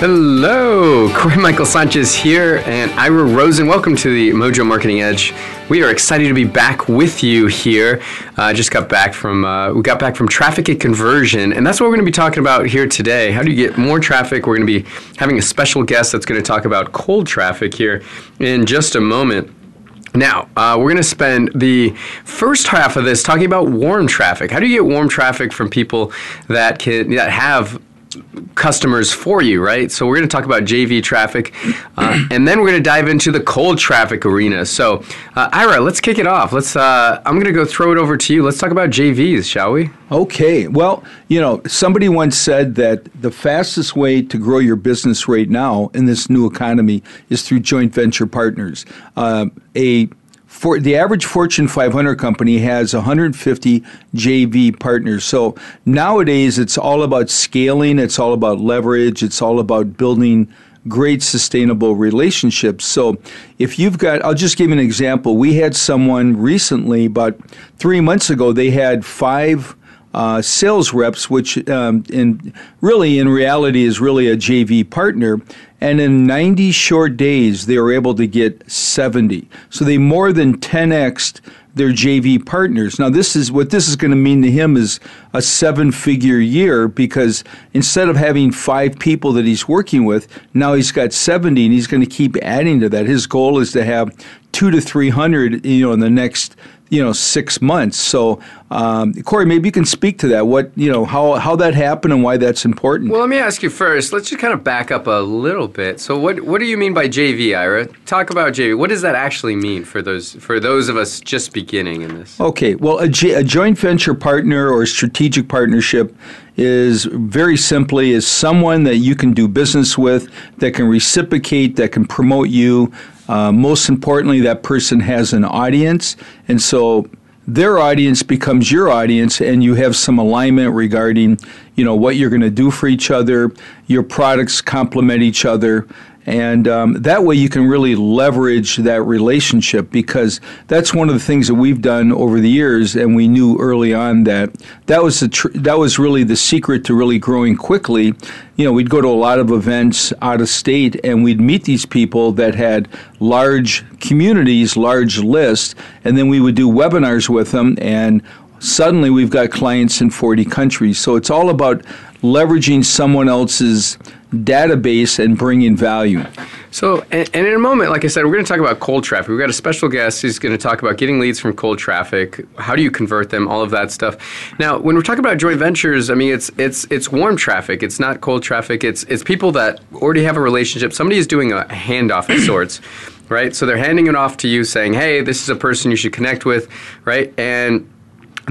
Hello, Corey Michael Sanchez here and Ira Rosen. Welcome to the Mojo Marketing Edge. We are excited to be back with you here. I uh, just got back from uh, we got back from traffic and conversion, and that's what we're going to be talking about here today. How do you get more traffic? We're going to be having a special guest that's going to talk about cold traffic here in just a moment. Now, uh, we're going to spend the first half of this talking about warm traffic. How do you get warm traffic from people that can that have customers for you, right? So we're going to talk about JV traffic, uh, and then we're going to dive into the cold traffic arena. So, uh, Ira, let's kick it off. Let's. Uh, I'm going to go throw it over to you. Let's talk about JVs, shall we? Okay. Well, you know, somebody once said that the fastest way to grow your business right now in this new economy is through joint venture partners. Uh, a for the average Fortune 500 company has 150 JV partners. So nowadays it's all about scaling, it's all about leverage, it's all about building great sustainable relationships. So if you've got I'll just give an example. We had someone recently about 3 months ago they had 5 uh, sales reps, which um, in really in reality is really a JV partner, and in 90 short days they were able to get 70. So they more than 10xed their JV partners. Now this is what this is going to mean to him is a seven-figure year because instead of having five people that he's working with, now he's got 70 and he's going to keep adding to that. His goal is to have 2 to 300, you know, in the next you know six months. So, um, Corey, maybe you can speak to that. What you know, how how that happened and why that's important. Well, let me ask you first. Let's just kind of back up a little bit. So, what what do you mean by JV, Ira? Talk about JV. What does that actually mean for those for those of us just beginning in this? Okay. Well, a, J, a joint venture partner or strategic partnership is very simply is someone that you can do business with that can reciprocate that can promote you uh, most importantly, that person has an audience, and so their audience becomes your audience, and you have some alignment regarding, you know, what you're going to do for each other. Your products complement each other, and um, that way you can really leverage that relationship because that's one of the things that we've done over the years, and we knew early on that that was the tr- that was really the secret to really growing quickly. You know, we'd go to a lot of events out of state, and we'd meet these people that had large communities, large lists, and then we would do webinars with them and suddenly we've got clients in 40 countries. So it's all about leveraging someone else's database and bringing value. So, and, in a moment, like I said, we're going to talk about cold traffic. We've got a special guest who's going to talk about getting leads from cold traffic. How do you convert them? All of that stuff. Now, when we're talking about joint ventures, I mean, it's it's it's warm traffic. It's not cold traffic. It's it's people that already have a relationship. Somebody is doing a handoff of sorts. Right, so they're handing it off to you, saying, "Hey, this is a person you should connect with," right? And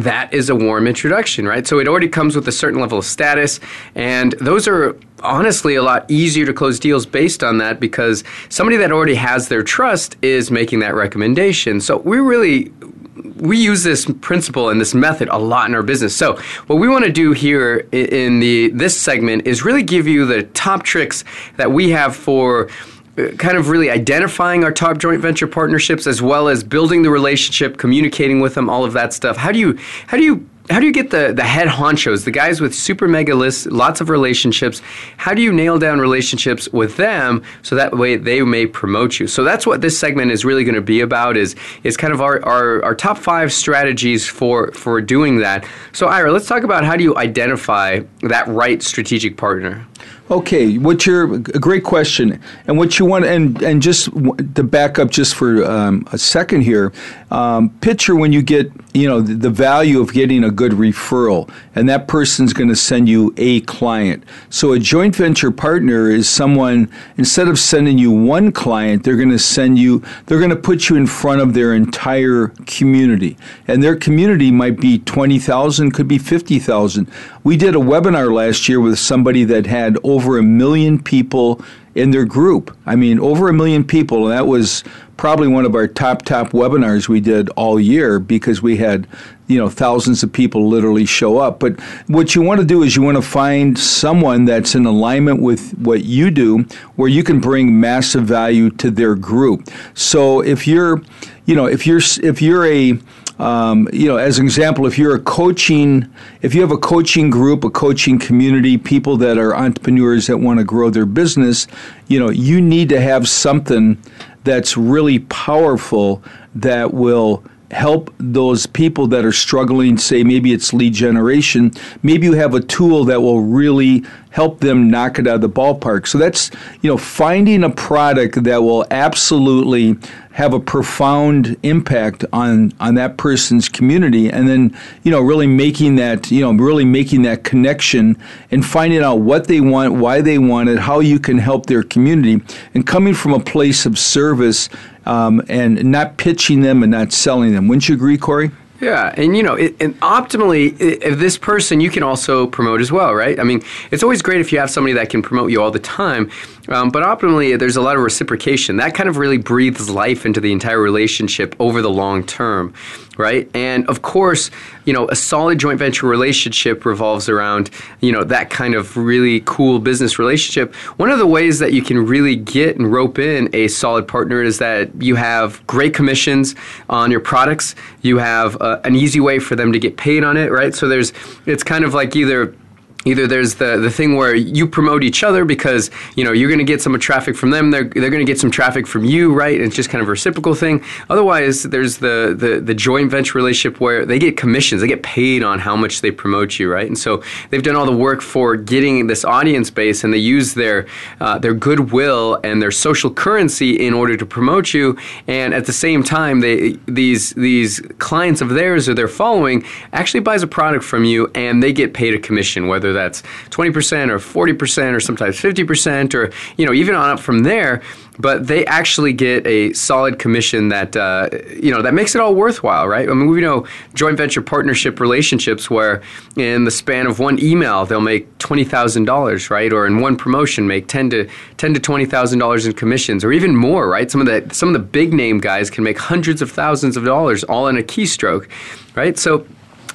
that is a warm introduction, right? So it already comes with a certain level of status, and those are honestly a lot easier to close deals based on that because somebody that already has their trust is making that recommendation. So we really we use this principle and this method a lot in our business. So what we want to do here in the this segment is really give you the top tricks that we have for kind of really identifying our top joint venture partnerships as well as building the relationship, communicating with them, all of that stuff. How do you how do you how do you get the the head honchos, the guys with super mega lists, lots of relationships? How do you nail down relationships with them so that way they may promote you? So that's what this segment is really going to be about. Is is kind of our, our our top five strategies for for doing that. So Ira, let's talk about how do you identify that right strategic partner. Okay, what's you're a great question, and what you want, and and just to back up just for um, a second here, um, picture when you get you know the, the, value of getting a good referral, and that person's going to send you a client. So a joint venture partner is someone instead of sending you one client, they're going to send you, they're going to put you in front of their entire community, and their community might be twenty thousand, could be fifty thousand. We did a webinar last year with somebody that had over a million people in their group. I mean, over a million people, and that was probably one of our top top webinars we did all year because we had you know thousands of people literally show up. But what you want to do is you want to find someone that's in alignment with what you do where you can bring massive value to their group. So if you're you know if you're if you're a um, you know, as an example, if you're a coaching, if you have a coaching group, a coaching community, people that are entrepreneurs that want to grow their business, you know, you need to have something that's really powerful that will help those people that are struggling say maybe it's lead generation maybe you have a tool that will really help them knock it out of the ballpark. So that's you know finding a product that will absolutely have a profound impact on on that person's community and then you know really making that you know really making that connection and finding out what they want why they want it how you can help their community. And coming from a place of service um, and not pitching them and not selling them. Wouldn't you agree, Corey? Yeah, and you know, it, and optimally, if this person you can also promote as well, right? I mean, it's always great if you have somebody that can promote you all the time, um, but optimally, there's a lot of reciprocation. That kind of really breathes life into the entire relationship over the long term, right? And of course, you know, a solid joint venture relationship revolves around, you know, that kind of really cool business relationship. One of the ways that you can really get and rope in a solid partner is that you have great commissions on your products. You have uh, an easy way for them to get paid on it, right? So there's, it's kind of like either either there's the, the thing where you promote each other because you know you're going to get some traffic from them they're, they're going to get some traffic from you right? It's just kind of a reciprocal thing. Otherwise there's the, the, the joint venture relationship where they get commissions they get paid on how much they promote you right? And so they've done all the work for getting this audience base and they use their uh, their goodwill and their social currency in order to promote you. And at the same time they these these clients of theirs or their following actually buys a product from you and they get paid a commission whether that's 20% or 40% or sometimes 50% or, you know, even on up from there. But they actually get a solid commission that, uh, you know, that makes it all worthwhile, right? I mean, we know joint venture partnership relationships where in the span of one email, they'll make $20,000, right? Or in one promotion, make 10 to, 10 to $20,000 in commissions or even more, right? Some of the, some of the big name guys can make hundreds of thousands of dollars all in a keystroke, right? So,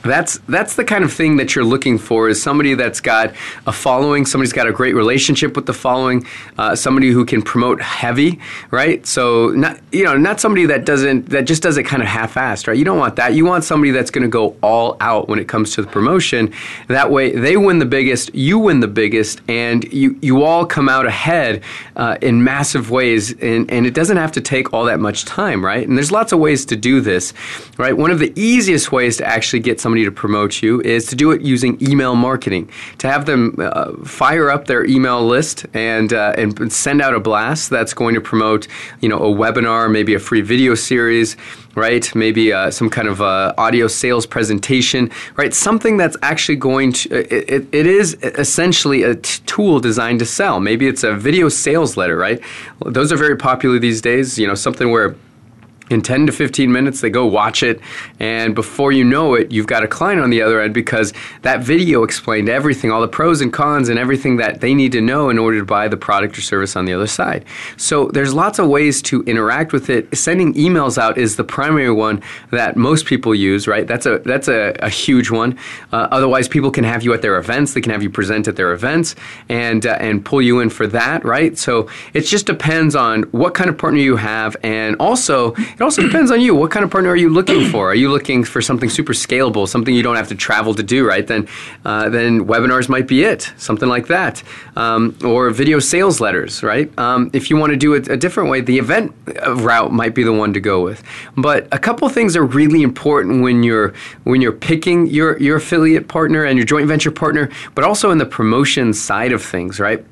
that's that's the kind of thing that you're looking for is somebody that's got a following somebody's got a great relationship with the following uh, somebody who can promote heavy right? So not you know not somebody that doesn't that just does it kind of half-assed right? You don't want that. You want somebody that's going to go all out when it comes to the promotion. That way they win the biggest you win the biggest and you you all come out ahead uh, in massive ways and, and it doesn't have to take all that much time right? And there's lots of ways to do this right? One of the easiest ways to actually get some to promote you is to do it using email marketing. To have them uh, fire up their email list and uh, and send out a blast that's going to promote, you know, a webinar, maybe a free video series right? Maybe uh, some kind of uh, audio sales presentation, right? Something that's actually going to, it, it, it is essentially a t- tool designed to sell. Maybe it's a video sales letter, right? Those are very popular these days, you know, something where in 10 to 15 minutes they go watch it and before you know it you've got a client on the other end because that video explained everything all the pros and cons and everything that they need to know in order to buy the product or service on the other side. So there's lots of ways to interact with it. Sending emails out is the primary one that most people use right? That's a that's a, a huge one. Uh, otherwise people can have you at their events. They can have you present at their events and uh, and pull you in for that right? So it just depends on what kind of partner you have and also it also depends on you. What kind of partner are you looking for? Are you looking for something super scalable, something you don't have to travel to do, right? Then, uh, then webinars might be it, something like that, um, or video sales letters, right? Um, if you want to do it a different way, the event route might be the one to go with. But a couple things are really important when you're when you're picking your your affiliate partner and your joint venture partner, but also in the promotion side of things, right?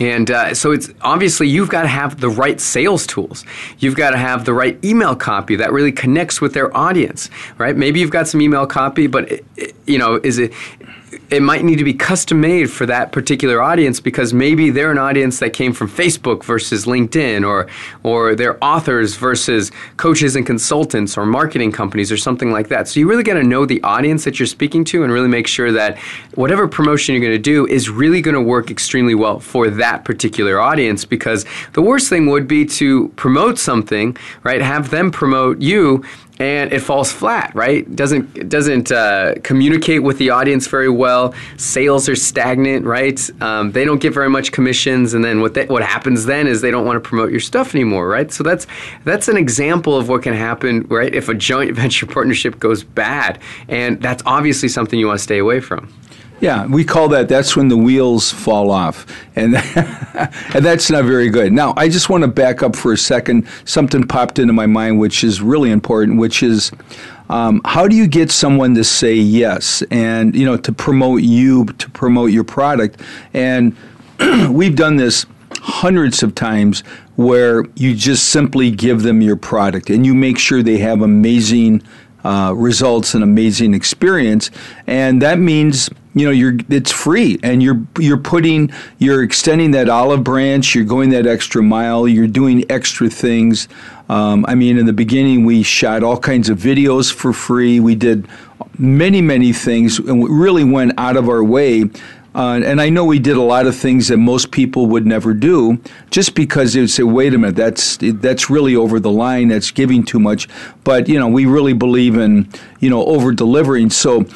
And uh, so it's obviously you've got to have the right sales tools. You've got to have the right email copy that really connects with their audience, right? Maybe you've got some email copy, but it, it, you know, is it it might need to be custom made for that particular audience because maybe they're an audience that came from Facebook versus LinkedIn or or they're authors versus coaches and consultants or marketing companies or something like that. So you really got to know the audience that you're speaking to and really make sure that whatever promotion you're going to do is really going to work extremely well for that particular audience because the worst thing would be to promote something, right? Have them promote you and it falls flat, right? Doesn't it doesn't uh, communicate with the audience very well. Sales are stagnant, right? Um, they don't get very much commissions, and then what they, what happens then is they don't want to promote your stuff anymore, right? So that's that's an example of what can happen, right? If a joint venture partnership goes bad, and that's obviously something you want to stay away from. Yeah, we call that that's when the wheels fall off. And, and that's not very good. Now, I just want to back up for a second. Something popped into my mind which is really important, which is um, how do you get someone to say yes and, you know, to promote you, to promote your product? And we've done this hundreds of times where you just simply give them your product and you make sure they have amazing uh, results and amazing experience. And that means you know you're it's free. And you're you're putting you're extending that olive branch. You're going that extra mile. You're doing extra things. Um, i mean in the beginning we shot all kinds of videos for free. We did many many things and we really went out of our way uh, and I know we did a lot of things that most people would never do, just because they would say, "Wait a minute, that's that's really over the line. That's giving too much." But you know, we really believe in you know over delivering. So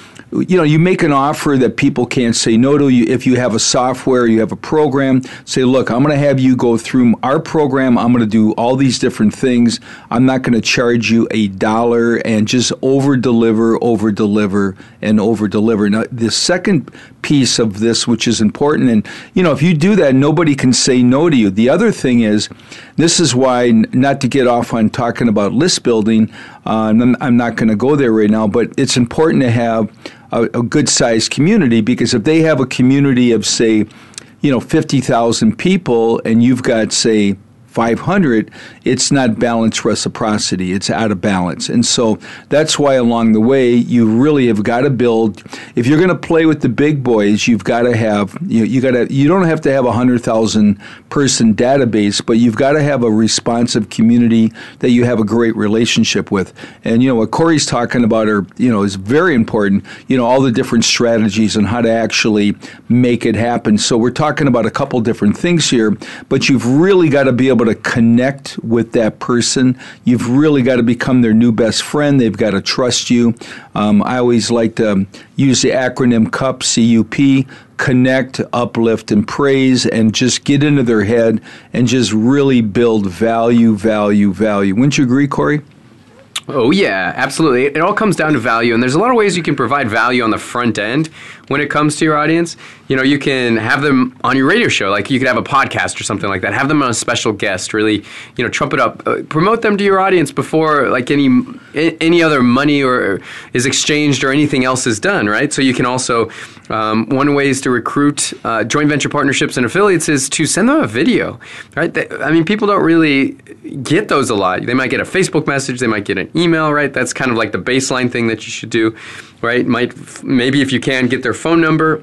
you know, you make an offer that people can't say no to. You if you have a software, you have a program. Say, look, I'm going to have you go through our program. I'm going to do all these different things. I'm not going to charge you a dollar and just over deliver, over deliver, and over deliver. Now, the second piece of this, which is important, and you know, if you do that, nobody can say no to you. The other thing is, this is why, not to get off on talking about list building, uh, I'm not going to go there right now, but it's important to have a, a good sized community because if they have a community of, say, you know, 50,000 people and you've got, say, 500, it's not balanced reciprocity. It's out of balance. And so that's why along the way, you really have got to build, if you're going to play with the big boys, you've got to have, you, you got to, you don't have to have a 100,000 person database, but you've got to have a responsive community that you have a great relationship with. And, you know, what Corey's talking about are, you know, is very important, you know, all the different strategies and how to actually make it happen. So we're talking about a couple different things here, but you've really got to be able able to connect with that person. You've really got to become their new best friend. They've got to trust you. Um, I always like to use the acronym CUP, C-U-P, connect, uplift, and praise, and just get into their head and just really build value, value, value. Wouldn't you agree, Corey? Oh, yeah, absolutely. It all comes down to value, and there's a lot of ways you can provide value on the front end when it comes to your audience. You know, you can have them on your radio show, like you could have a podcast or something like that. Have them on a special guest, really, you know, trumpet up, uh, promote them to your audience before like any any other money or is exchanged or anything else is done, right? So you can also um, one way is to recruit uh, joint venture partnerships and affiliates is to send them a video, right? They, I mean, people don't really get those a lot. They might get a Facebook message, they might get an email, right? That's kind of like the baseline thing that you should do, right? Might maybe if you can get their phone number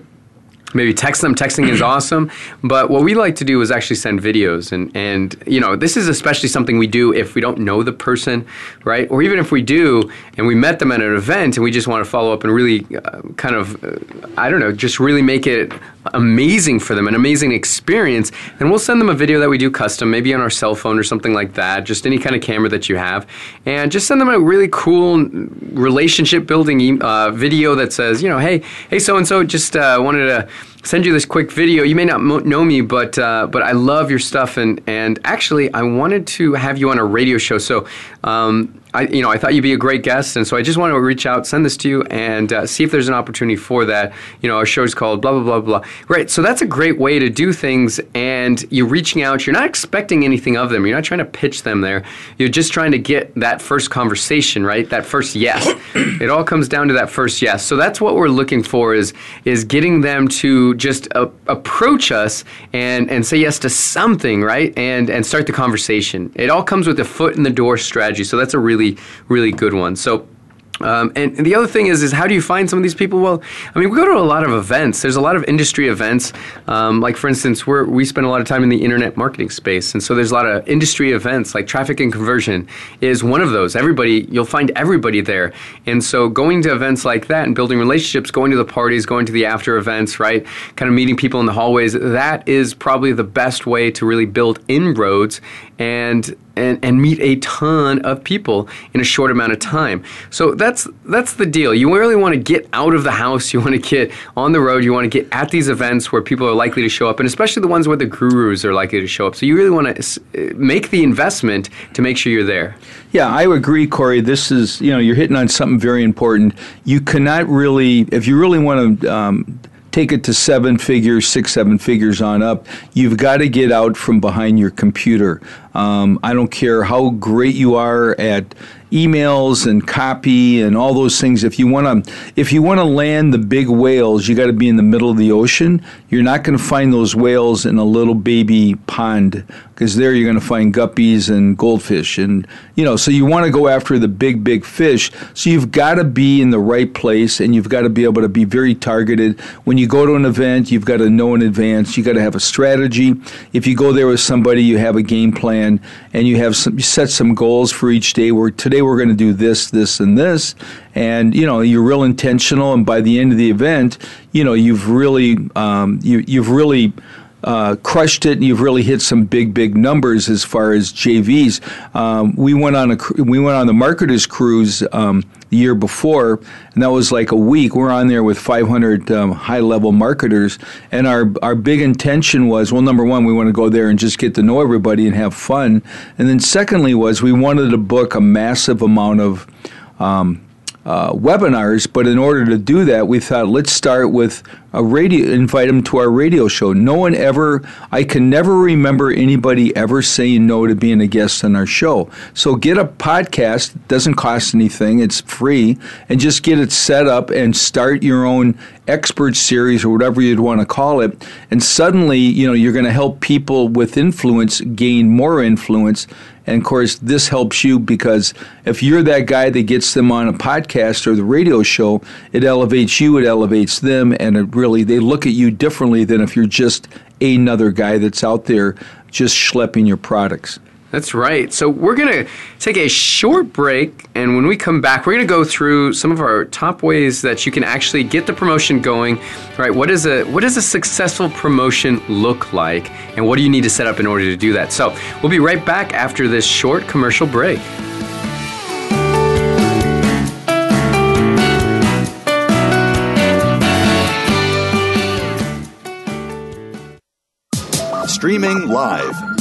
maybe text them. Texting is awesome. But what we like to do is actually send videos. And and you know this is especially something we do if we don't know the person right? Or even if we do and we met them at an event and we just want to follow up and really uh, kind of uh, i don't know just really make it amazing for them an amazing experience. And we'll send them a video that we do custom maybe on our cell phone or something like that just any kind of camera that you have. And just send them a really cool relationship building uh, video that says you know hey hey so and so just uh, wanted to send you this quick video. You may not mo- know me, but uh, but I love your stuff, and and actually, I wanted to have you on a radio show. So. Um, I, you know, I thought you'd be a great guest, and so I just wanted to reach out, send this to you, and uh, see if there's an opportunity for that. You know, our show's called blah blah blah blah. Right. So that's a great way to do things, and you're reaching out. You're not expecting anything of them. You're not trying to pitch them there. You're just trying to get that first conversation, right? That first yes. it all comes down to that first yes. So that's what we're looking for is is getting them to just approach us and and say yes to something, right? And and start the conversation. It all comes with a foot in the door strategy. So that's a really really, really good one. So um, and, and, the other thing is, is how do you find some of these people? Well, I mean, we go to a lot of events. There's a lot of industry events. Um, like for instance, we we spend a lot of time in the internet marketing space, and so there's a lot of industry events. Like traffic and conversion is one of those. Everybody, you'll find everybody there. And so going to events like that and building relationships, going to the parties, going to the after events, right? Kind of meeting people in the hallways. That is probably the best way to really build inroads and and, and meet a ton of people in a short amount of time. So that's that's the deal. You really want to get out of the house. You want to get on the road. You want to get at these events where people are likely to show up, and especially the ones where the gurus are likely to show up. So you really want to make the investment to make sure you're there. Yeah, I agree, Corey. This is you know you're hitting on something very important. You cannot really, if you really want to. Um, take it to seven figures, six, seven figures on up, you've got to get out from behind your computer. Um, I don't care how great you are at emails and copy and all those things. If you want to, if you want to land the big whales, you got to be in the middle of the ocean. You're not going to find those whales in a little baby pond because there you're going to find guppies and goldfish and you know. So you want to go after the big, big fish. So you've got to be in the right place and you've got to be able to be very targeted. When you go to an event, you've got to know in advance. You got to have a strategy. If you go there with somebody, you have a game plan and you have some, you set some goals for each day. Where today we're going to do this, this, and this. And, you know, you're real intentional. And by the end of the event, you know, you've really, um, you, you've really, uh, crushed it, and you've really hit some big, big numbers as far as JVs. Um, we went on a we went on the marketers cruise um, the year before, and that was like a week. We're on there with 500 um, high level marketers, and our our big intention was well, number one, we want to go there and just get to know everybody and have fun, and then secondly was we wanted to book a massive amount of um, uh, webinars, but in order to do that, we thought let's start with a radio, invite them to our radio show. No one ever, I can never remember anybody ever saying no to being a guest on our show. So get a podcast, doesn't cost anything, it's free, and just get it set up and start your own expert series or whatever you'd want to call it. And suddenly, you know, you're going to help people with influence gain more influence and of course, this helps you because if you're that guy that gets them on a podcast or the radio show, it elevates you, it elevates them, and it really, they look at you differently than if you're just another guy that's out there just schlepping your products. That's right. So we're going to take a short break, and when we come back, we're going to go through some of our top ways that you can actually get the promotion going. Right? What is a what does a successful promotion look like, and what do you need to set up in order to do that? So we'll be right back after this short commercial break. Streaming live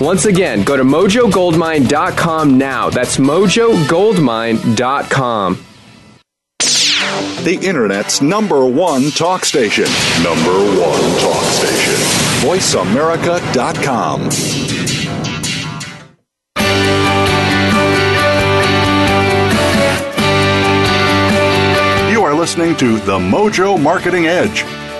Once again, go to mojogoldmine.com now. That's mojogoldmine.com. The Internet's number one talk station. Number one talk station. VoiceAmerica.com. You are listening to The Mojo Marketing Edge.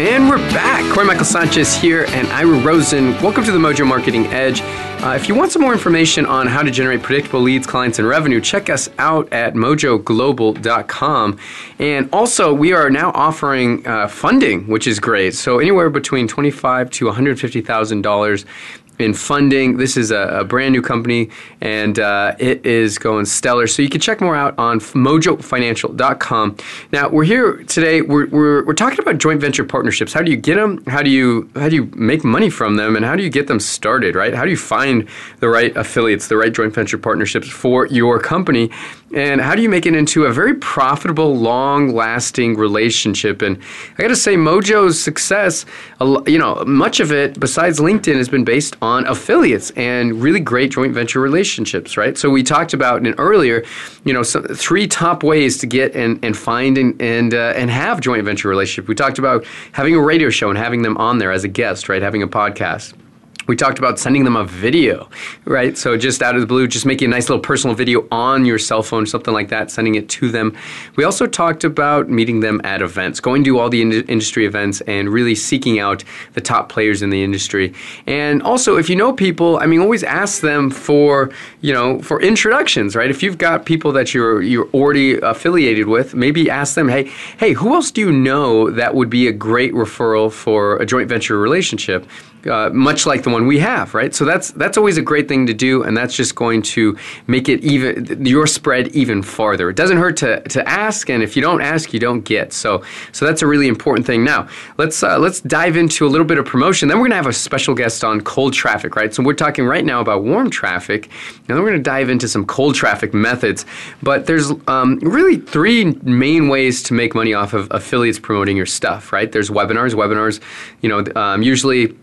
And we're back. Corey Michael Sanchez here and Ira Rosen. Welcome to the Mojo Marketing Edge. Uh, if you want some more information on how to generate predictable leads, clients, and revenue, check us out at mojoglobal.com. And also, we are now offering uh, funding, which is great. So anywhere between twenty-five to one hundred fifty thousand dollars in funding. This is a, a brand new company and uh, it is going stellar. So you can check more out on mojofinancial.com. Now we're here today. We're, we're, we're talking about joint venture partnerships. How do you get them? How do you how do you make money from them? And how do you get them started? Right? How do you find the right affiliates, the right joint venture partnerships for your company? And how do you make it into a very profitable, long-lasting relationship? And I got to say, Mojo's success, you know, much of it besides LinkedIn has been based on on affiliates and really great joint venture relationships, right? So we talked about in earlier, you know, some, three top ways to get and, and find and and, uh, and have joint venture relationship. We talked about having a radio show and having them on there as a guest, right? Having a podcast. We talked about sending them a video, right? So just out of the blue, just making a nice little personal video on your cell phone, something like that, sending it to them. We also talked about meeting them at events, going to all the in- industry events and really seeking out the top players in the industry. And also, if you know people, I mean, always ask them for, you know, for introductions, right? If you've got people that you're you're already affiliated with, maybe ask them, hey, hey, who else do you know that would be a great referral for a joint venture relationship? Uh, much like the one we have, right? So that's that's always a great thing to do, and that's just going to make it even your spread even farther. It doesn't hurt to, to ask, and if you don't ask, you don't get. So so that's a really important thing. Now let's uh, let's dive into a little bit of promotion. Then we're gonna have a special guest on cold traffic, right? So we're talking right now about warm traffic, and then we're gonna dive into some cold traffic methods. But there's um, really three main ways to make money off of affiliates promoting your stuff, right? There's webinars. Webinars, you know, um, usually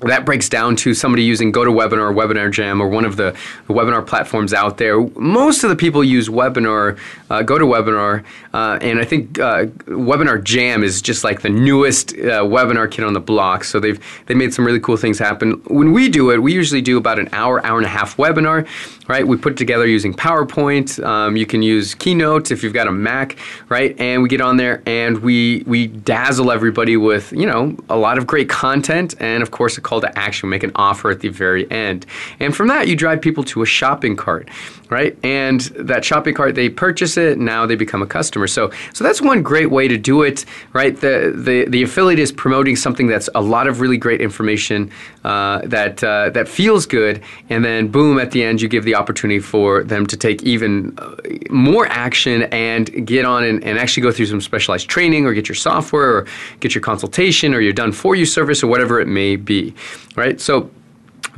that breaks down to somebody using GoToWebinar or Webinar Jam or one of the, the webinar platforms out there. Most of the people use Webinar, uh, GoToWebinar, uh, and I think uh, Webinar Jam is just like the newest uh, webinar kit on the block. So they've they made some really cool things happen. When we do it, we usually do about an hour, hour and a half webinar. Right, we put it together using PowerPoint. Um, you can use Keynote if you've got a Mac, right? And we get on there and we we dazzle everybody with you know a lot of great content and of course a call to action, make an offer at the very end. And from that, you drive people to a shopping cart, right? And that shopping cart, they purchase it, now they become a customer. So, so that's one great way to do it, right? The, the, the affiliate is promoting something that's a lot of really great information uh, that, uh, that feels good, and then boom, at the end, you give the opportunity for them to take even uh, more action and get on and, and actually go through some specialized training or get your software or get your consultation or your done for you service or whatever it may be right? So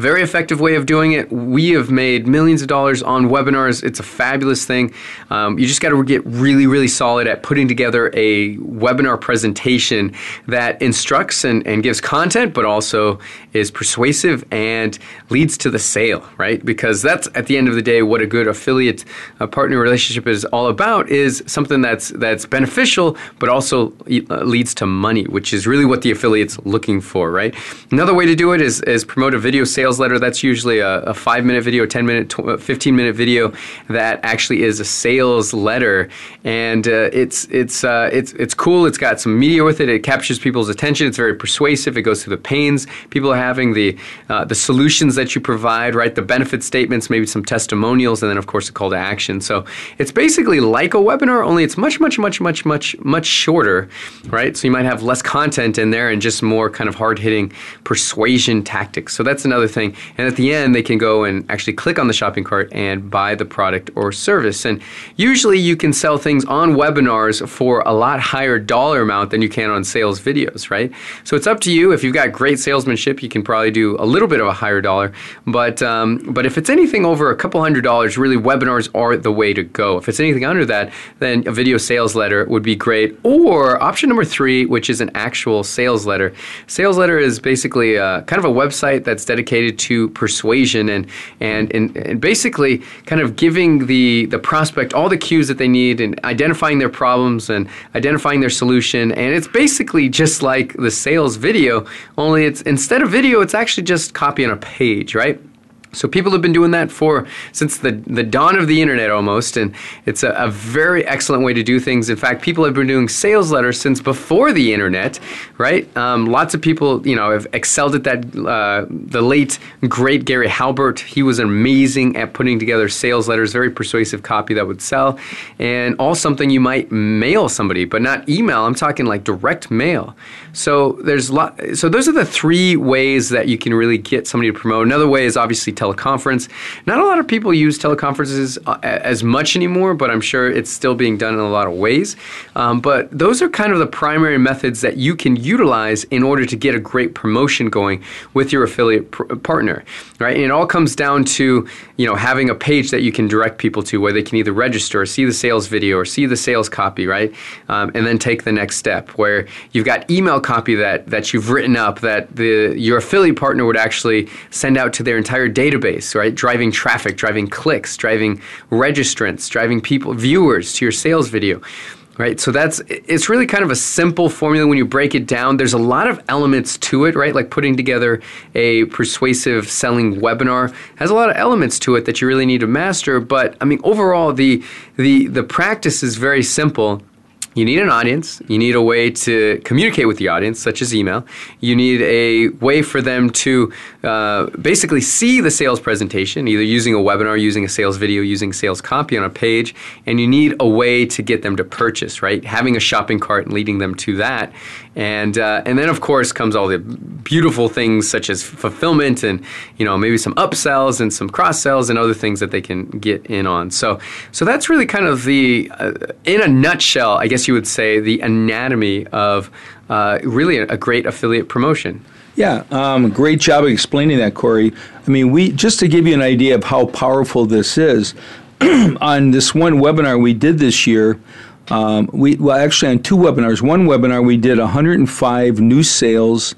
very effective way of doing it. We have made millions of dollars on webinars. It's a fabulous thing. Um, you just got to get really, really solid at putting together a webinar presentation that instructs and, and gives content, but also is persuasive and leads to the sale, right? Because that's at the end of the day what a good affiliate uh, partner relationship is all about is something that's that's beneficial, but also uh, leads to money, which is really what the affiliate's looking for, right? Another way to do it is, is promote a video sales sales letter, that's usually a, a five minute video, 10 minute, tw- uh, 15 minute video that actually is a sales letter. And uh, it's, it's, uh, it's, it's cool. It's got some media with it. It captures people's attention. It's very persuasive. It goes through the pains people are having, the, uh, the solutions that you provide, right? The benefit statements, maybe some testimonials, and then, of course, a call to action. So it's basically like a webinar, only it's much, much, much, much, much, much shorter, right? So you might have less content in there and just more kind of hard hitting persuasion tactics. So that's another thing. And at the end, they can go and actually click on the shopping cart and buy the product or service. And usually you can sell things on webinars for a lot higher dollar amount than you can on sales videos, right? So it's up to you. If you've got great salesmanship, you can probably do a little bit of a higher dollar. But um, but if it's anything over a couple hundred dollars, really webinars are the way to go. If it's anything under that, then a video sales letter would be great. Or option number three, which is an actual sales letter. Sales letter is basically a, uh, kind of a website that's dedicated to persuasion and, and and and basically kind of giving the the prospect all the cues that they need and identifying their problems and identifying their solution. And it's basically just like the sales video, only it's instead of video, it's actually just copy on a page, right? So people have been doing that for since the, the dawn of the internet almost, and it's a, a, very excellent way to do things. In fact, people have been doing sales letters since before the internet, right? Um, lots of people, you know, have excelled at that. Uh, the late great Gary Halbert, he was amazing at putting together sales letters, very persuasive copy that would sell, and all something you might mail somebody, but not email. I'm talking like direct mail. So there's lot. So those are the three ways that you can really get somebody to promote. Another way is obviously teleconference. Not a lot of people use teleconferences uh, as much anymore, but I'm sure it's still being done in a lot of ways. Um, but those are kind of the primary methods that you can utilize in order to get a great promotion going with your affiliate pr- partner, right? And it all comes down to you know having a page that you can direct people to where they can either register or see the sales video or see the sales copy, right? Um, and then take the next step where you've got email copy that that you've written up that the your affiliate partner would actually send out to their entire database database, right? Driving traffic, driving clicks, driving registrants, driving people, viewers to your sales video. Right, so that's it's really kind of a simple formula when you break it down. There's a lot of elements to it, right? Like putting together a persuasive selling webinar has a lot of elements to it that you really need to master. But I mean, overall, the the the practice is very simple you need an audience. You need a way to communicate with the audience, such as email. You need a way for them to uh, basically see the sales presentation, either using a webinar, using a sales video, using sales copy on a page. And you need a way to get them to purchase, right? Having a shopping cart and leading them to that. And, uh, and then, of course, comes all the beautiful things such as fulfillment and, you know, maybe some upsells and some cross sells and other things that they can get in on. So, so that's really kind of the, uh, in a nutshell, I guess you would say, the anatomy of uh, really a, a, great affiliate promotion. Yeah, um, great job explaining that, Corey. I mean, we just to give you an idea of how powerful this is. on this one webinar we did this year, um, we well actually on two webinars. One webinar we did 105 new sales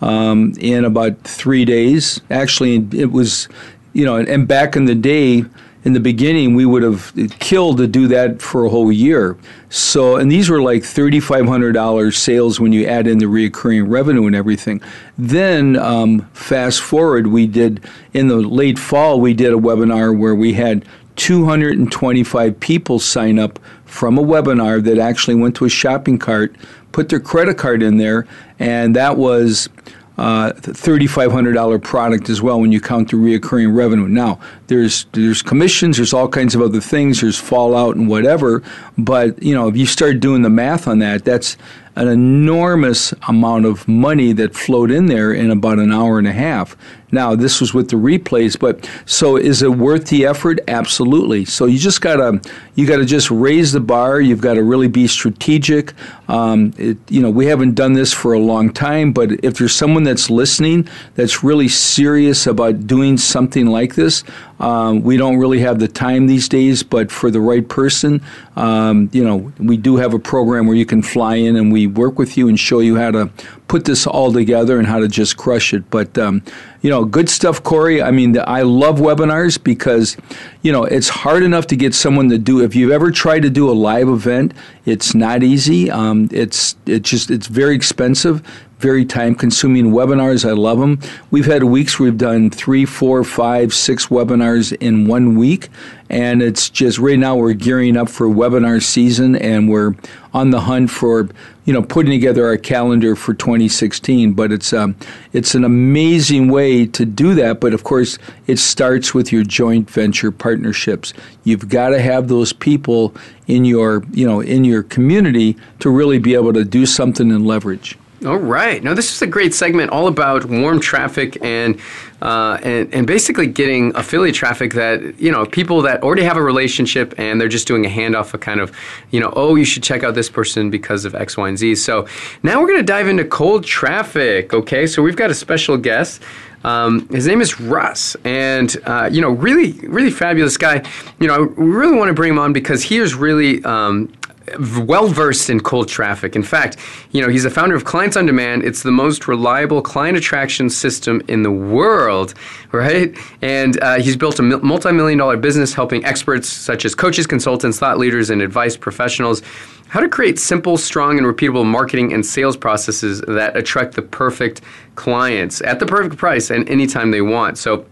um, in about three days. Actually, it was you know, and back in the day in the beginning, we would have killed to do that for a whole year. So, and these were like $3,500 sales when you add in the reoccurring revenue and everything. Then, um, fast forward, we did in the late fall, we did a webinar where we had 225 people sign up from a webinar that actually went to a shopping cart, put their credit card in there, and that was uh, $3,500 product as well when you count the reoccurring revenue. Now, there's there's commissions, there's all kinds of other things, there's fallout and whatever, but you know if you start doing the math on that, that's an enormous amount of money that flowed in there in about an hour and a half. Now, this was with the replays, but so is it worth the effort? Absolutely. So you just gotta you gotta just raise the bar. You've got to really be strategic. Um, it, you know, we haven't done this for a long time, but if there's someone that's listening that's really serious about doing something like this, um, we don't really have the time these days, but for the right person, um, you know, we do have a program where you can fly in and we work with you and show you how to put this all together and how to just crush it. But um, you know, good stuff, Corey. I mean, I love webinars because you know it's hard enough to get someone to do. If you've ever tried to do a live event, it's not easy. Um, it's it's just it's very expensive very time consuming webinars. I love them. We've had weeks we've done three, four, five, six webinars in one week. And it's just right now we're gearing up for webinar season and we're on the hunt for, you know, putting together our calendar for 2016. But it's, um, it's an amazing way to do that. But of course, it starts with your joint venture partnerships. You've got to have those people in your, you know, in your community to really be able to do something and leverage. All right. Now, this is a great segment all about warm traffic and, uh, and, and basically getting affiliate traffic that, you know, people that already have a relationship and they're just doing a handoff of kind of, you know, oh, you should check out this person because of X, Y, and Z. So now we're going to dive into cold traffic. Okay. So we've got a special guest. Um, his name is Russ, and uh, you know, really, really fabulous guy. You know, we really want to bring him on because he is really um, well versed in cold traffic. In fact, you know, he's the founder of Clients on Demand. It's the most reliable client attraction system in the world, right? And uh, he's built a multi million dollar business helping experts such as coaches, consultants, thought leaders, and advice professionals how to create simple, strong, and repeatable marketing and sales processes that attract the perfect clients at the perfect price and anytime they want. So,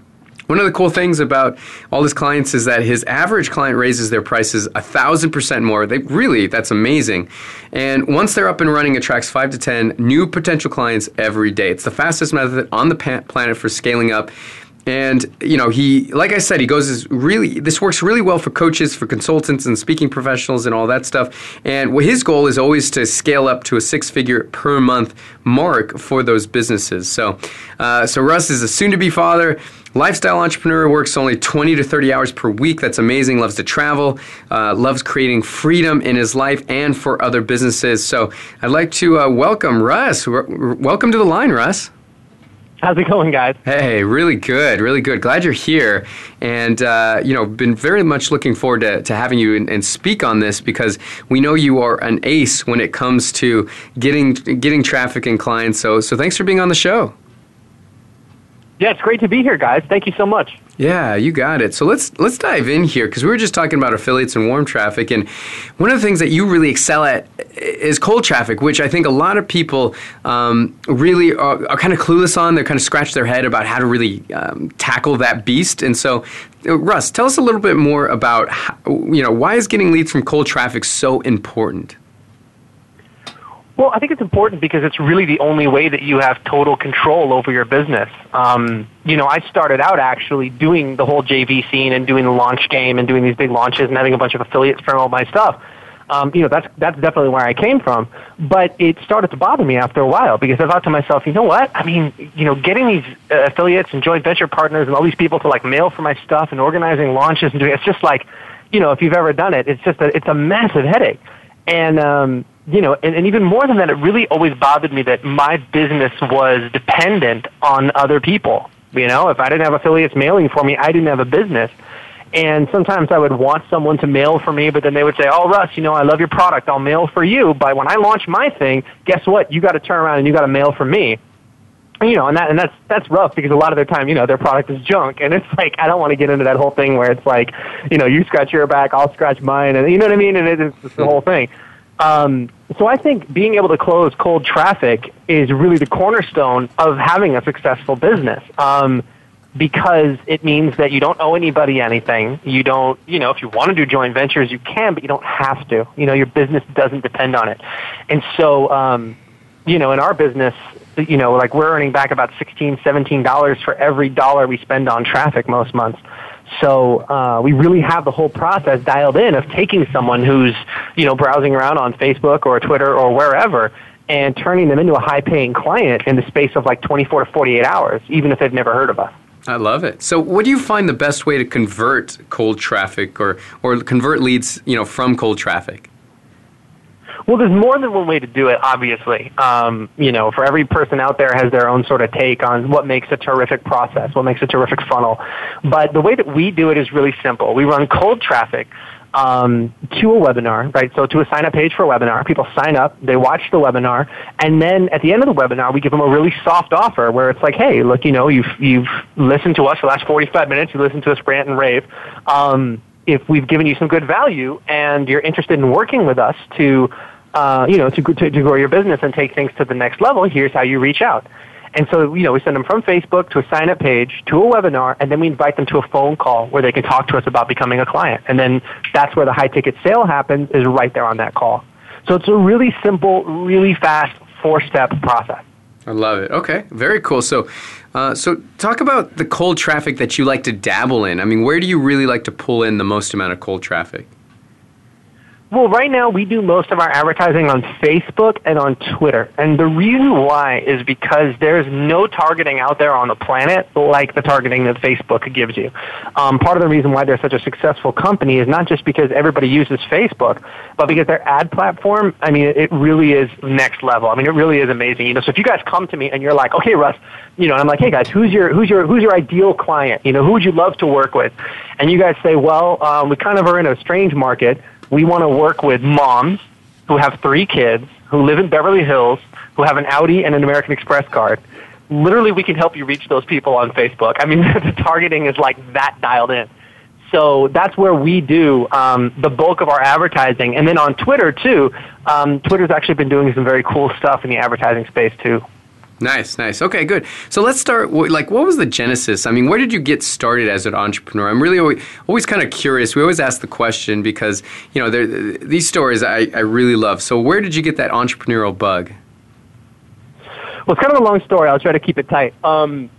one of the cool things about all his clients is that his average client raises their prices a thousand percent more. They really, that's amazing. And once they're up and running, it attracts five to ten new potential clients every day. It's the fastest method on the planet for scaling up. And you know, he, like I said, he goes is really. This works really well for coaches, for consultants, and speaking professionals, and all that stuff. And his goal is always to scale up to a six-figure per month mark for those businesses. So, uh, so Russ is a soon-to-be father. Lifestyle entrepreneur works only 20 to 30 hours per week. That's amazing. Loves to travel, uh, loves creating freedom in his life and for other businesses. So I'd like to uh, welcome Russ. R- welcome to the line, Russ. How's it going, guys? Hey, really good, really good. Glad you're here, and uh, you know, been very much looking forward to, to having you and, and, speak on this because we know you are an ace when it comes to getting getting traffic and clients. So, so thanks for being on the show. Yeah, it's great to be here, guys. Thank you so much. Yeah, you got it. So let's let's dive in here because we were just talking about affiliates and warm traffic, and one of the things that you really excel at is cold traffic, which I think a lot of people um, really are, are, kind of clueless on. They're kind of scratch their head about how to really um, tackle that beast. And so, uh, Russ, tell us a little bit more about how, you know why is getting leads from cold traffic so important. Well, I think it's important because it's really the only way that you have total control over your business. Um, you know, I started out actually doing the whole JV scene and doing the launch game and doing these big launches and having a bunch of affiliates from all my stuff. Um, you know, that's that's definitely where I came from. But it started to bother me after a while because I thought to myself, you know what? I mean, you know, getting these uh, affiliates and joint venture partners and all these people to like mail for my stuff and organizing launches and doing it's just like, you know, if you've ever done it, it's just a, it's a massive headache. And um, you know, and, and even more than that, it really always bothered me that my business was dependent on other people. You know, if I didn't have affiliates mailing for me, I didn't have a business. And sometimes I would want someone to mail for me, but then they would say, "Oh, Russ, you know, I love your product. I'll mail for you." But when I launch my thing, guess what? You got to turn around and you got to mail for me. You know, and that and that's that's rough because a lot of their time, you know, their product is junk, and it's like I don't want to get into that whole thing where it's like, you know, you scratch your back, I'll scratch mine, and you know what I mean, and it's, it's the whole thing. Um, so I think being able to close cold traffic is really the cornerstone of having a successful business. Um, because it means that you don't owe anybody anything. You don't, you know, if you want to do joint ventures, you can, but you don't have to. You know, your business doesn't depend on it. And so, um, you know, in our business, you know, like we're earning back about sixteen, seventeen dollars for every dollar we spend on traffic most months. So uh, we really have the whole process dialed in of taking someone who's you know browsing around on Facebook or Twitter or wherever and turning them into a high paying client in the space of like 24 to 48 hours, even if they've never heard of us. I love it. So, what do you find the best way to convert cold traffic or, or convert leads, you know, from cold traffic? Well, there's more than one way to do it, obviously. Um, you know, for every person out there has their own sort of take on what makes a terrific process, what makes a terrific funnel. But the way that we do it is really simple. We run cold traffic um, to a webinar, right? So to a sign up page for a webinar, people sign up, they watch the webinar, and then at the end of the webinar, we give them a really soft offer where it's like, hey, look, you know, you've you've listened to us for the last 45 minutes, you listened to us rant and rave. Um, if we've given you some good value and you're interested in working with us to uh, you know, to, to, to grow your business and take things to the next level, here's how you reach out. And so, you know, we send them from Facebook to a sign up page to a webinar, and then we invite them to a phone call where they can talk to us about becoming a client. And then that's where the high ticket sale happens, is right there on that call. So it's a really simple, really fast four step process. I love it. Okay, very cool. So, uh, so talk about the cold traffic that you like to dabble in. I mean, where do you really like to pull in the most amount of cold traffic? Well, right now we do most of our advertising on Facebook and on Twitter. And the reason why is because there's no targeting out there on the planet like the targeting that Facebook gives you. Um, part of the reason why they're such a successful company is not just because everybody uses Facebook, but because their ad platform, I mean, it really is next level. I mean, it really is amazing. You know, so if you guys come to me and you're like, okay, Russ, you know, I'm like, hey guys, who's your, who's your, who's your ideal client? You know, who would you love to work with? And you guys say, well, um, we kind of are in a strange market we want to work with moms who have three kids, who live in Beverly Hills, who have an Audi and an American Express card. Literally, we can help you reach those people on Facebook. I mean, the targeting is like that dialed in. So that's where we do um, the bulk of our advertising. And then on Twitter, too, um, Twitter's actually been doing some very cool stuff in the advertising space, too. Nice, nice. Okay, good. So let's start. Like, what was the genesis? I mean, where did you get started as an entrepreneur? I'm really always, always kind of curious. We always ask the question because you know these stories I, I really love. So, where did you get that entrepreneurial bug? Well, it's kind of a long story. I'll try to keep it tight. Um,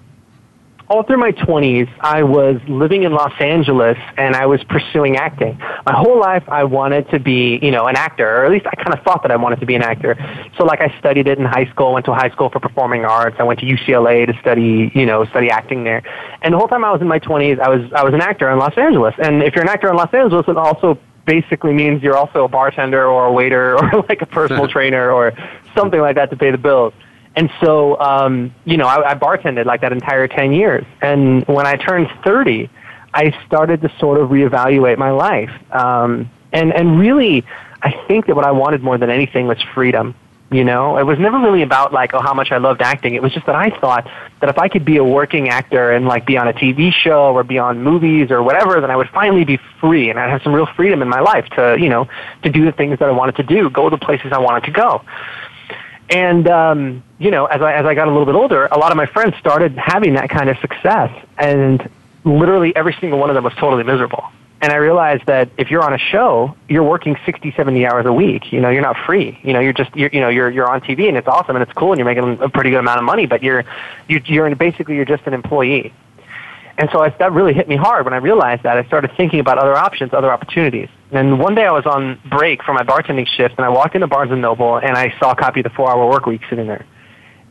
all through my 20s, I was living in Los Angeles and I was pursuing acting. My whole life, I wanted to be, you know, an actor, or at least I kind of thought that I wanted to be an actor. So, like, I studied it in high school, went to high school for performing arts. I went to UCLA to study, you know, study acting there. And the whole time I was in my 20s, I was, I was an actor in Los Angeles. And if you're an actor in Los Angeles, it also basically means you're also a bartender or a waiter or like a personal trainer or something like that to pay the bills. And so, um, you know, I, I bartended like that entire 10 years. And when I turned 30, I started to sort of reevaluate my life. Um, and, and really, I think that what I wanted more than anything was freedom. You know, it was never really about like, oh, how much I loved acting. It was just that I thought that if I could be a working actor and like be on a TV show or be on movies or whatever, then I would finally be free and I'd have some real freedom in my life to, you know, to do the things that I wanted to do, go to the places I wanted to go. And um, you know, as I as I got a little bit older, a lot of my friends started having that kind of success, and literally every single one of them was totally miserable. And I realized that if you're on a show, you're working 60, 70 hours a week. You know, you're not free. You know, you're just you're, you know you're you're on TV and it's awesome and it's cool and you're making a pretty good amount of money, but you're you, you're basically you're just an employee. And so I, that really hit me hard when I realized that. I started thinking about other options, other opportunities. And one day I was on break from my bartending shift, and I walked into Barnes & Noble, and I saw a copy of The 4-Hour Work Week sitting there.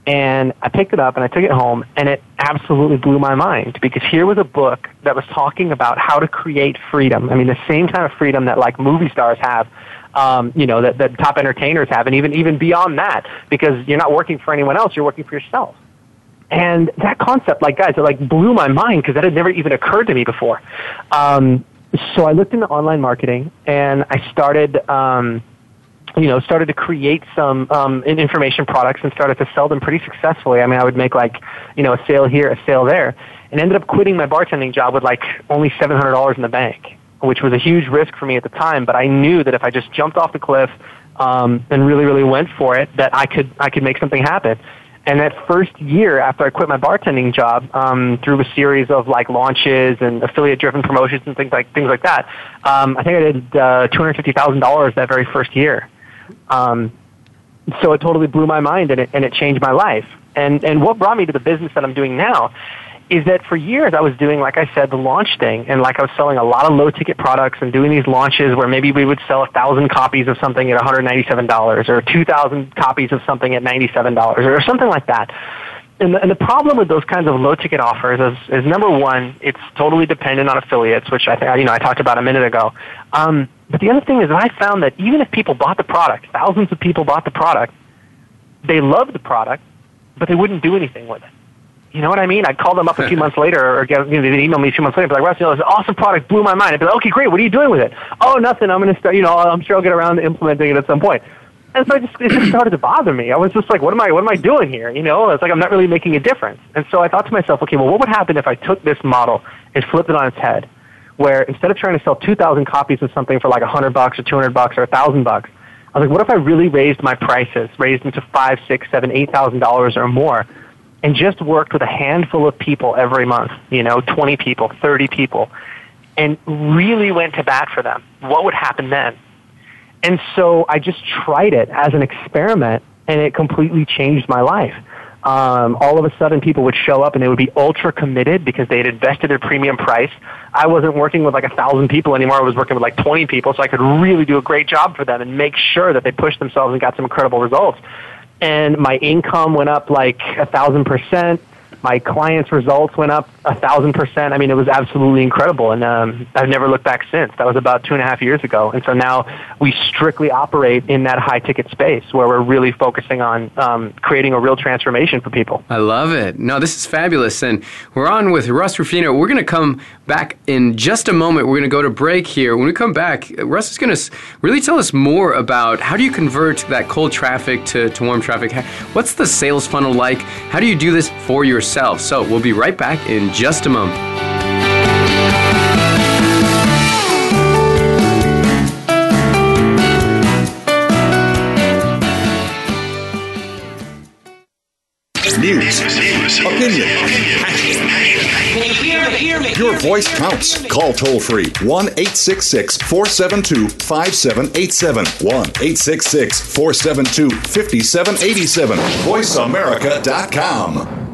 And I picked it up, and I took it home, and it absolutely blew my mind, because here was a book that was talking about how to create freedom. I mean, the same kind of freedom that, like, movie stars have, um, you know, that, that top entertainers have, and even, even beyond that, because you're not working for anyone else, you're working for yourself. And that concept, like guys, it like blew my mind because that had never even occurred to me before. Um, so I looked into online marketing and I started, um, you know, started to create some um, information products and started to sell them pretty successfully. I mean, I would make like, you know, a sale here, a sale there, and ended up quitting my bartending job with like only seven hundred dollars in the bank, which was a huge risk for me at the time. But I knew that if I just jumped off the cliff um, and really, really went for it, that I could I could make something happen. And that first year after I quit my bartending job, um, through a series of like launches and affiliate-driven promotions and things like things like that, um, I think I did uh, two hundred fifty thousand dollars that very first year. Um, so it totally blew my mind and it, and it changed my life. And and what brought me to the business that I'm doing now is that for years I was doing, like I said, the launch thing, and like I was selling a lot of low ticket products and doing these launches where maybe we would sell a thousand copies of something at $197 or 2,000 copies of something at $97 or something like that. And the, and the problem with those kinds of low ticket offers is, is number one, it's totally dependent on affiliates, which I think, you know, I talked about a minute ago. Um, but the other thing is that I found that even if people bought the product, thousands of people bought the product, they loved the product, but they wouldn't do anything with it. You know what I mean? I'd call them up a few months later, or get, you know, they'd email me a few months later, be like, Russ, you know, this awesome product blew my mind. I'd be like, okay, great. What are you doing with it? Oh, nothing. I'm going to start. You know, I'm sure I'll get around to implementing it at some point. And so I just, it just started to bother me. I was just like, what am I, what am I doing here? You know, it's like I'm not really making a difference. And so I thought to myself, okay, well, what would happen if I took this model and flipped it on its head, where instead of trying to sell 2,000 copies of something for like 100 bucks or 200 bucks or 1,000 bucks, I was like, what if I really raised my prices, raised them to five, six, seven, eight thousand dollars or more, and just worked with a handful of people every month, you know, 20 people, 30 people, and really went to bat for them. What would happen then? And so I just tried it as an experiment, and it completely changed my life. Um, all of a sudden, people would show up and they would be ultra committed because they had invested their premium price. I wasn't working with like a thousand people anymore. I was working with like 20 people, so I could really do a great job for them and make sure that they pushed themselves and got some incredible results. And my income went up like a thousand percent my clients' results went up a thousand percent. I mean, it was absolutely incredible, and um, I've never looked back since. That was about two and a half years ago, and so now we strictly operate in that high ticket space where we're really focusing on um, creating a real transformation for people. I love it. No, this is fabulous, and we're on with Russ Ruffino. We're going to come back in just a moment. We're going to go to break here. When we come back, Russ is going to really tell us more about how do you convert that cold traffic to, to warm traffic. What's the sales funnel like? How do you do this for yourself? Yourself. So we'll be right back in just a moment. News, opinion, your voice counts. Call toll free 1 866 472 5787. 1 866 472 5787. VoiceAmerica.com.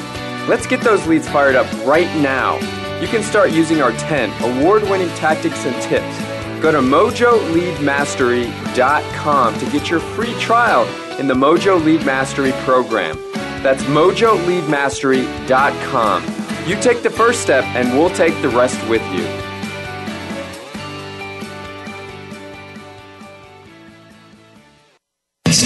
Let's get those leads fired up right now. You can start using our 10 award winning tactics and tips. Go to mojoleadmastery.com to get your free trial in the Mojo Lead Mastery program. That's mojoleadmastery.com. You take the first step, and we'll take the rest with you.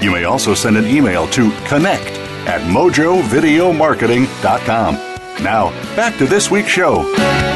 you may also send an email to connect at mojovideomarketing.com. Now, back to this week's show.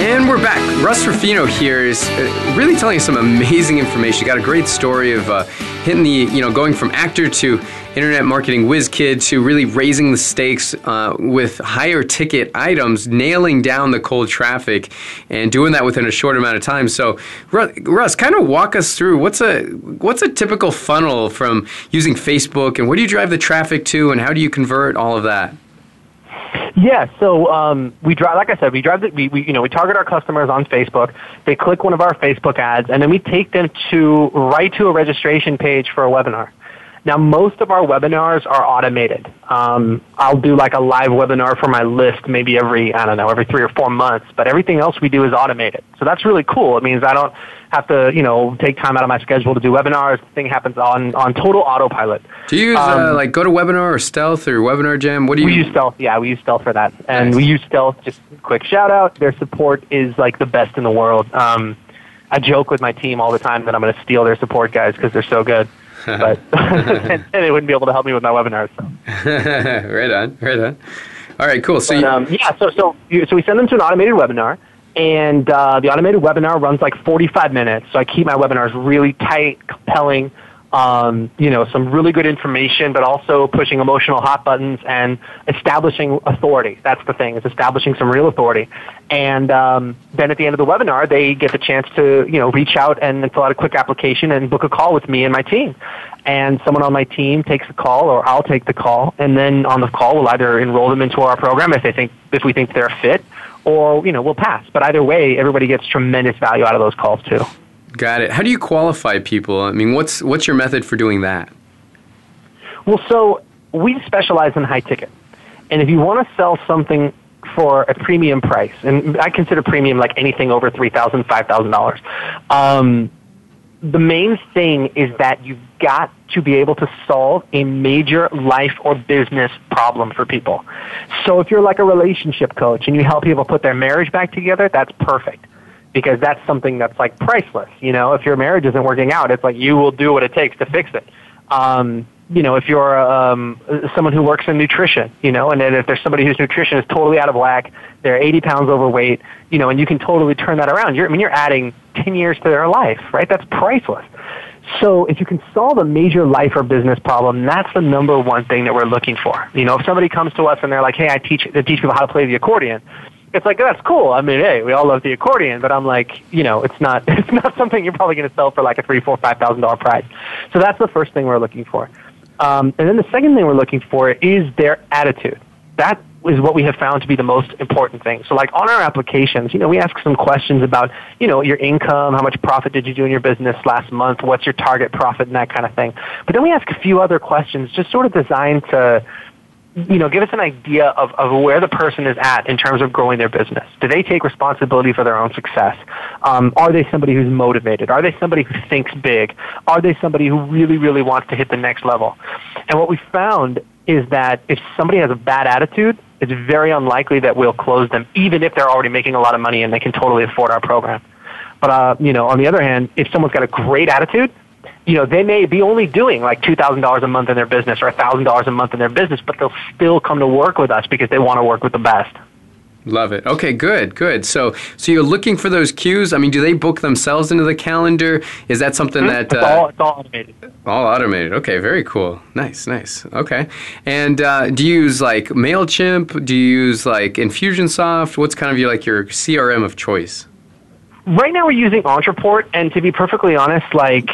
And we're back. Russ Ruffino here is uh, really telling us some amazing information. Got a great story of uh, hitting the, you know, going from actor to internet marketing whiz kid to really raising the stakes uh, with higher ticket items, nailing down the cold traffic, and doing that within a short amount of time. So, Russ, kind of walk us through what's a what's a typical funnel from using Facebook, and where do you drive the traffic to, and how do you convert all of that? Yeah, so um, we drive, like I said, we drive, the, we, we, you know, we target our customers on Facebook. They click one of our Facebook ads, and then we take them to right to a registration page for a webinar. Now, most of our webinars are automated. Um, I'll do like a live webinar for my list maybe every, I don't know, every three or four months, but everything else we do is automated. So that's really cool. It means I don't have to, you know, take time out of my schedule to do webinars. The thing happens on, on total autopilot. Do you use uh, um, uh, like GoToWebinar or Stealth or Webinar Jam? What do you? We use Stealth. Yeah, we use Stealth for that, and nice. we use Stealth. Just quick shout out. Their support is like the best in the world. Um, I joke with my team all the time that I'm going to steal their support guys because they're so good. But and, and, they wouldn't be able to help me with my webinars. So. right on, right on. All right, cool. So but, um, yeah, so so you, so we send them to an automated webinar, and uh, the automated webinar runs like 45 minutes. So I keep my webinars really tight, compelling um, you know, some really good information, but also pushing emotional hot buttons and establishing authority. That's the thing, is establishing some real authority. And um, then at the end of the webinar, they get the chance to, you know, reach out and fill out a quick application and book a call with me and my team. And someone on my team takes the call, or I'll take the call, and then on the call, we'll either enroll them into our program if they think, if we think they're a fit, or you know, we'll pass. But either way, everybody gets tremendous value out of those calls too. Got it. How do you qualify people? I mean, what's what's your method for doing that? Well, so we specialize in high ticket, and if you want to sell something for a premium price, and I consider premium like anything over three thousand, five thousand dollars. Um, the main thing is that you've got to be able to solve a major life or business problem for people. So if you're like a relationship coach and you help people put their marriage back together, that's perfect because that's something that's like priceless. You know, if your marriage isn't working out, it's like you will do what it takes to fix it. Um, you know, if you're um, someone who works in nutrition, you know, and then if there's somebody whose nutrition is totally out of whack, they're 80 pounds overweight, you know, and you can totally turn that around. You're, I mean, you're adding 10 years to their life, right? That's priceless. So if you can solve a major life or business problem, that's the number one thing that we're looking for. You know, if somebody comes to us and they're like, "Hey, I teach I teach people how to play the accordion," it's like that's cool. I mean, hey, we all love the accordion, but I'm like, you know, it's not it's not something you're probably going to sell for like a three, four, five thousand dollar price. So that's the first thing we're looking for. Um, and then the second thing we're looking for is their attitude. That is what we have found to be the most important thing. So like on our applications, you know, we ask some questions about, you know, your income, how much profit did you do in your business last month, what's your target profit and that kind of thing. But then we ask a few other questions just sort of designed to you know, give us an idea of, of where the person is at in terms of growing their business. Do they take responsibility for their own success? Um, are they somebody who's motivated? Are they somebody who thinks big? Are they somebody who really, really wants to hit the next level? And what we found is that if somebody has a bad attitude, it's very unlikely that we'll close them, even if they're already making a lot of money and they can totally afford our program. But uh, you know, on the other hand, if someone's got a great attitude, you know, they may be only doing like $2,000 a month in their business or $1,000 a month in their business, but they'll still come to work with us because they want to work with the best. Love it. Okay, good, good. So, so you're looking for those cues. I mean, do they book themselves into the calendar? Is that something mm-hmm. that uh, it's, all, it's all automated? All automated. Okay, very cool. Nice, nice. Okay, and uh, do you use like Mailchimp? Do you use like Infusionsoft? What's kind of your like your CRM of choice? Right now, we're using Ontraport, and to be perfectly honest, like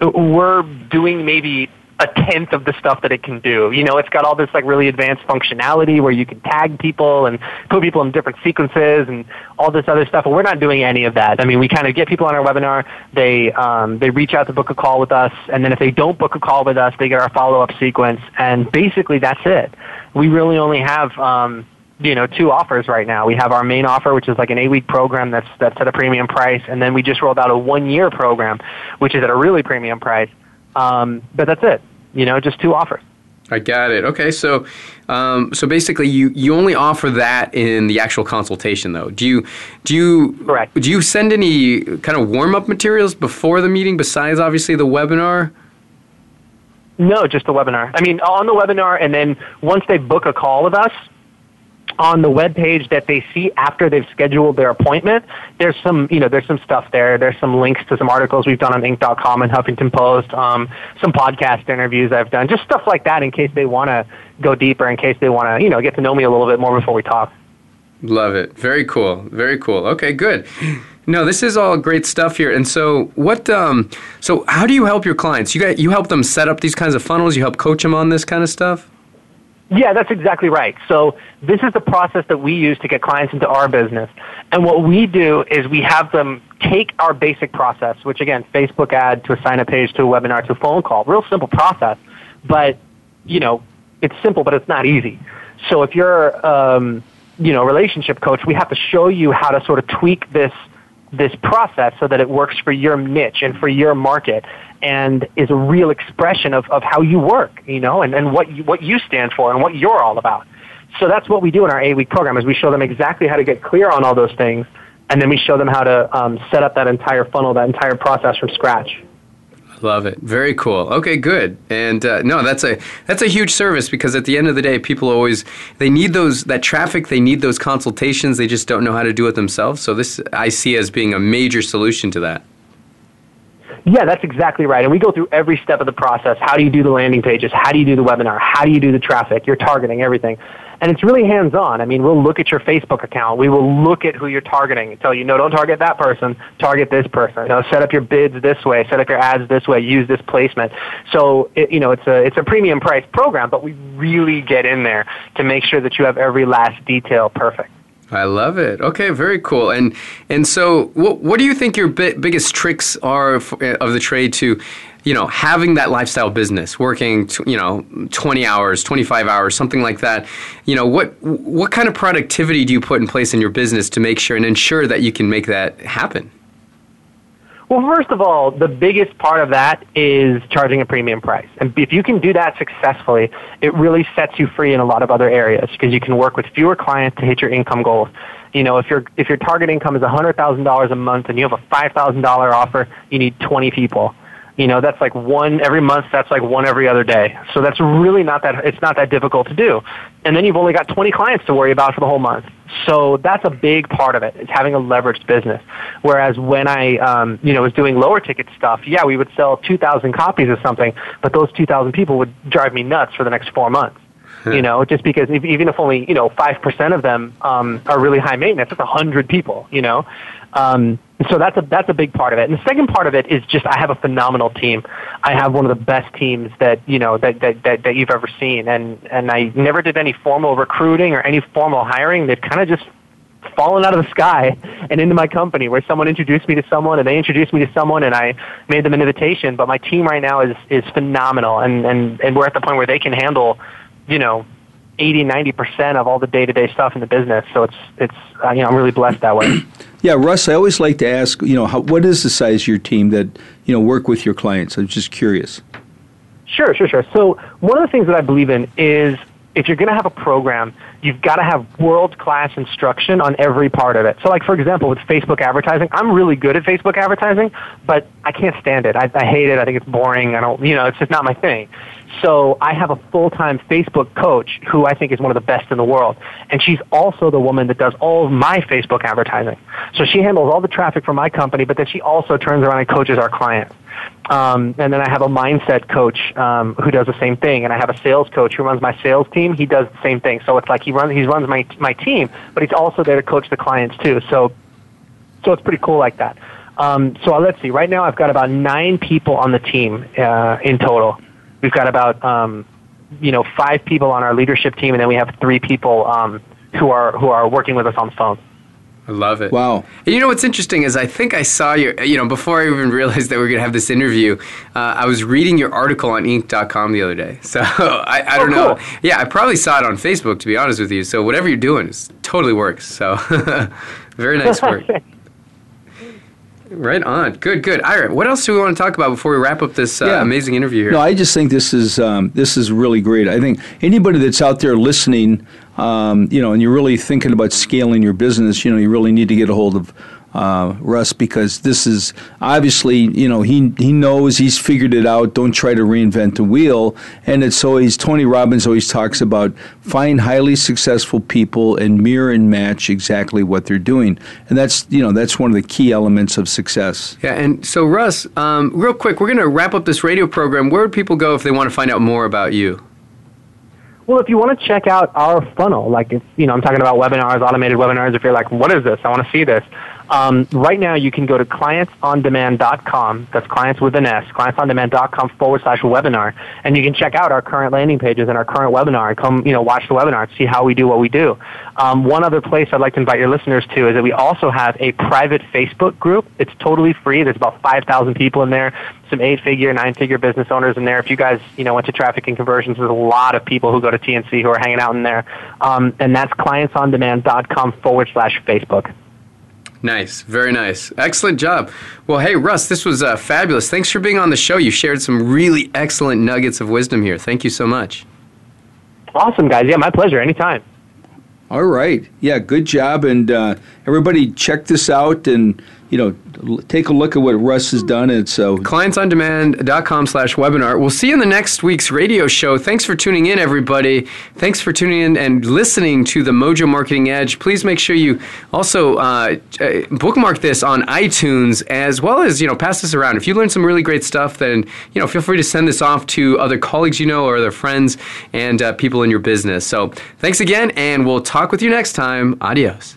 we're doing maybe a tenth of the stuff that it can do. You know, it's got all this like really advanced functionality where you can tag people and put people in different sequences and all this other stuff. But we're not doing any of that. I mean, we kind of get people on our webinar. They um, they reach out to book a call with us, and then if they don't book a call with us, they get our follow up sequence, and basically that's it. We really only have. Um, you know two offers right now. We have our main offer, which is like an eight week program that's that's at a premium price, and then we just rolled out a one year program, which is at a really premium price. Um, but that's it. You know, just two offers. I got it. Okay, so um, so basically, you, you only offer that in the actual consultation, though. Do you do you correct? Do you send any kind of warm up materials before the meeting, besides obviously the webinar? No, just the webinar. I mean, on the webinar, and then once they book a call with us, on the web page that they see after they've scheduled their appointment, there's some, you know, there's some stuff there. There's some links to some articles we've done on Inc.com and Huffington Post, um, some podcast interviews I've done, just stuff like that in case they want to go deeper, in case they want to, you know, get to know me a little bit more before we talk. Love it. Very cool. Very cool. Okay, good. No, this is all great stuff here. And so, what? Um, so, how do you help your clients? You got you help them set up these kinds of funnels. You help coach them on this kind of stuff. Yeah, that's exactly right. So this is the process that we use to get clients into our business. And what we do is we have them take our basic process, which again, Facebook ad to a sign up page to a webinar to a phone call, real simple process. But, you know, it's simple, but it's not easy. So if you're, um, you know, relationship coach, we have to show you how to sort of tweak this this process so that it works for your niche and for your market and is a real expression of, of how you work, you know, and, and what you, what you stand for and what you're all about. So that's what we do in our eight week program is we show them exactly how to get clear on all those things and then we show them how to um, set up that entire funnel, that entire process from scratch. I love it. Very cool. Okay, good. And uh, no, that's a that's a huge service because at the end of the day, people always they need those that traffic. They need those consultations. They just don't know how to do it themselves. So this I see as being a major solution to that. Yeah, that's exactly right. And we go through every step of the process. How do you do the landing pages? How do you do the webinar? How do you do the traffic? You're targeting, everything. And it's really hands on. I mean, we'll look at your Facebook account. We will look at who you're targeting and tell you, no, don't target that person. Target this person. You know, set up your bids this way. Set up your ads this way. Use this placement. So, it, you know, it's a, it's a premium price program, but we really get in there to make sure that you have every last detail perfect. I love it. Okay, very cool. And and so, what what do you think your bi- biggest tricks are of the trade to you know, having that lifestyle business, working, you know, 20 hours, 25 hours, something like that, you know, what what kind of productivity do you put in place in your business to make sure and ensure that you can make that happen? Well, first of all, the biggest part of that is charging a premium price. And if you can do that successfully, it really sets you free in a lot of other areas because you can work with fewer clients to hit your income goals. You know, if your if your target income is $100,000 a month and you have a $5,000 offer, you need 20 people you know that's like one every month that's like one every other day. So that's really not that it's not that difficult to do. And then you've only got 20 clients to worry about for the whole month. So that's a big part of it is having a leveraged business. Whereas when i um, you know was doing lower ticket stuff yeah we would sell 2000 copies of something but those 2000 people would drive me nuts for the next four months. You know, just because if, even if only you know five percent of them um, are really high maintenance, that's a hundred people. You know, um, so that's a that's a big part of it. And the second part of it is just I have a phenomenal team. I have one of the best teams that you know that that that, that you've ever seen. And and I never did any formal recruiting or any formal hiring. They've kind of just fallen out of the sky and into my company where someone introduced me to someone and they introduced me to someone and I made them an invitation. But my team right now is is phenomenal and and and we're at the point where they can handle you know 80 90% of all the day-to-day stuff in the business so it's it's uh, you know i'm really blessed that way yeah russ i always like to ask you know how, what is the size of your team that you know work with your clients? I'm just curious. Sure sure sure. So one of the things that i believe in is if you're going to have a program you've got to have world-class instruction on every part of it. So like for example with facebook advertising i'm really good at facebook advertising but i can't stand it. I, I hate it. I think it's boring. I don't you know it's just not my thing so I have a full-time Facebook coach who I think is one of the best in the world. And she's also the woman that does all of my Facebook advertising. So she handles all the traffic for my company, but then she also turns around and coaches our clients. Um, and then I have a mindset coach um, who does the same thing, and I have a sales coach who runs my sales team. He does the same thing. So it's like he runs he runs my my team, but he's also there to coach the clients too. So so it's pretty cool like that. Um, so let's see. Right now, I've got about nine people on the team uh, in total. We've got about um, you know five people on our leadership team, and then we have three people um, who are who are working with us on the phone. I love it. Wow. And you know what's interesting is I think I saw your, you know, before I even realized that we are going to have this interview, uh, I was reading your article on Inc.com the other day. So I, I don't oh, know. Yeah, I probably saw it on Facebook, to be honest with you. So whatever you're doing is totally works. So very nice work. Right on. Good, good. Ira, what else do we want to talk about before we wrap up this uh, yeah. amazing interview here? No, I just think this is um, this is really great. I think anybody that's out there listening, um, you know, and you're really thinking about scaling your business, you know, you really need to get a hold of uh, Russ, because this is obviously, you know, he he knows he's figured it out. Don't try to reinvent the wheel. And it's always Tony Robbins always talks about find highly successful people and mirror and match exactly what they're doing. And that's you know that's one of the key elements of success. Yeah. And so Russ, um, real quick, we're going to wrap up this radio program. Where would people go if they want to find out more about you? Well, if you want to check out our funnel, like if you know, I'm talking about webinars, automated webinars. If you're like, what is this? I want to see this Um, right now, you can go to clientsondemand.com. That's clients with an S. Clientsondemand.com forward slash webinar, and you can check out our current landing pages and our current webinar, come, you know, watch the webinar and see how we do what we do. Um, one other place I'd like to invite your listeners to is that we also have a private Facebook group. It's totally free. There's about 5,000 people in there, some eight-figure, nine-figure business owners in there. If you guys, you know, went to traffic and conversions, there's a lot of people who go to TNC who are hanging out in there, um, and that's clientsondemand.com forward slash Facebook. Nice, very nice. Excellent job. Well, hey, Russ, this was uh, fabulous. Thanks for being on the show. You shared some really excellent nuggets of wisdom here. Thank you so much. Awesome, guys. Yeah, my pleasure. Anytime. All right. Yeah, good job. And uh, everybody check this out and, you know, take a look at what Russ has done. And so clientsondemand.com slash webinar. We'll see you in the next week's radio show. Thanks for tuning in, everybody. Thanks for tuning in and listening to the Mojo Marketing Edge. Please make sure you also uh, uh, bookmark this on iTunes as well as, you know, pass this around. If you learned some really great stuff, then, you know, feel free to send this off to other colleagues you know or other friends and uh, people in your business. So thanks again, and we'll talk with you next time. Adios.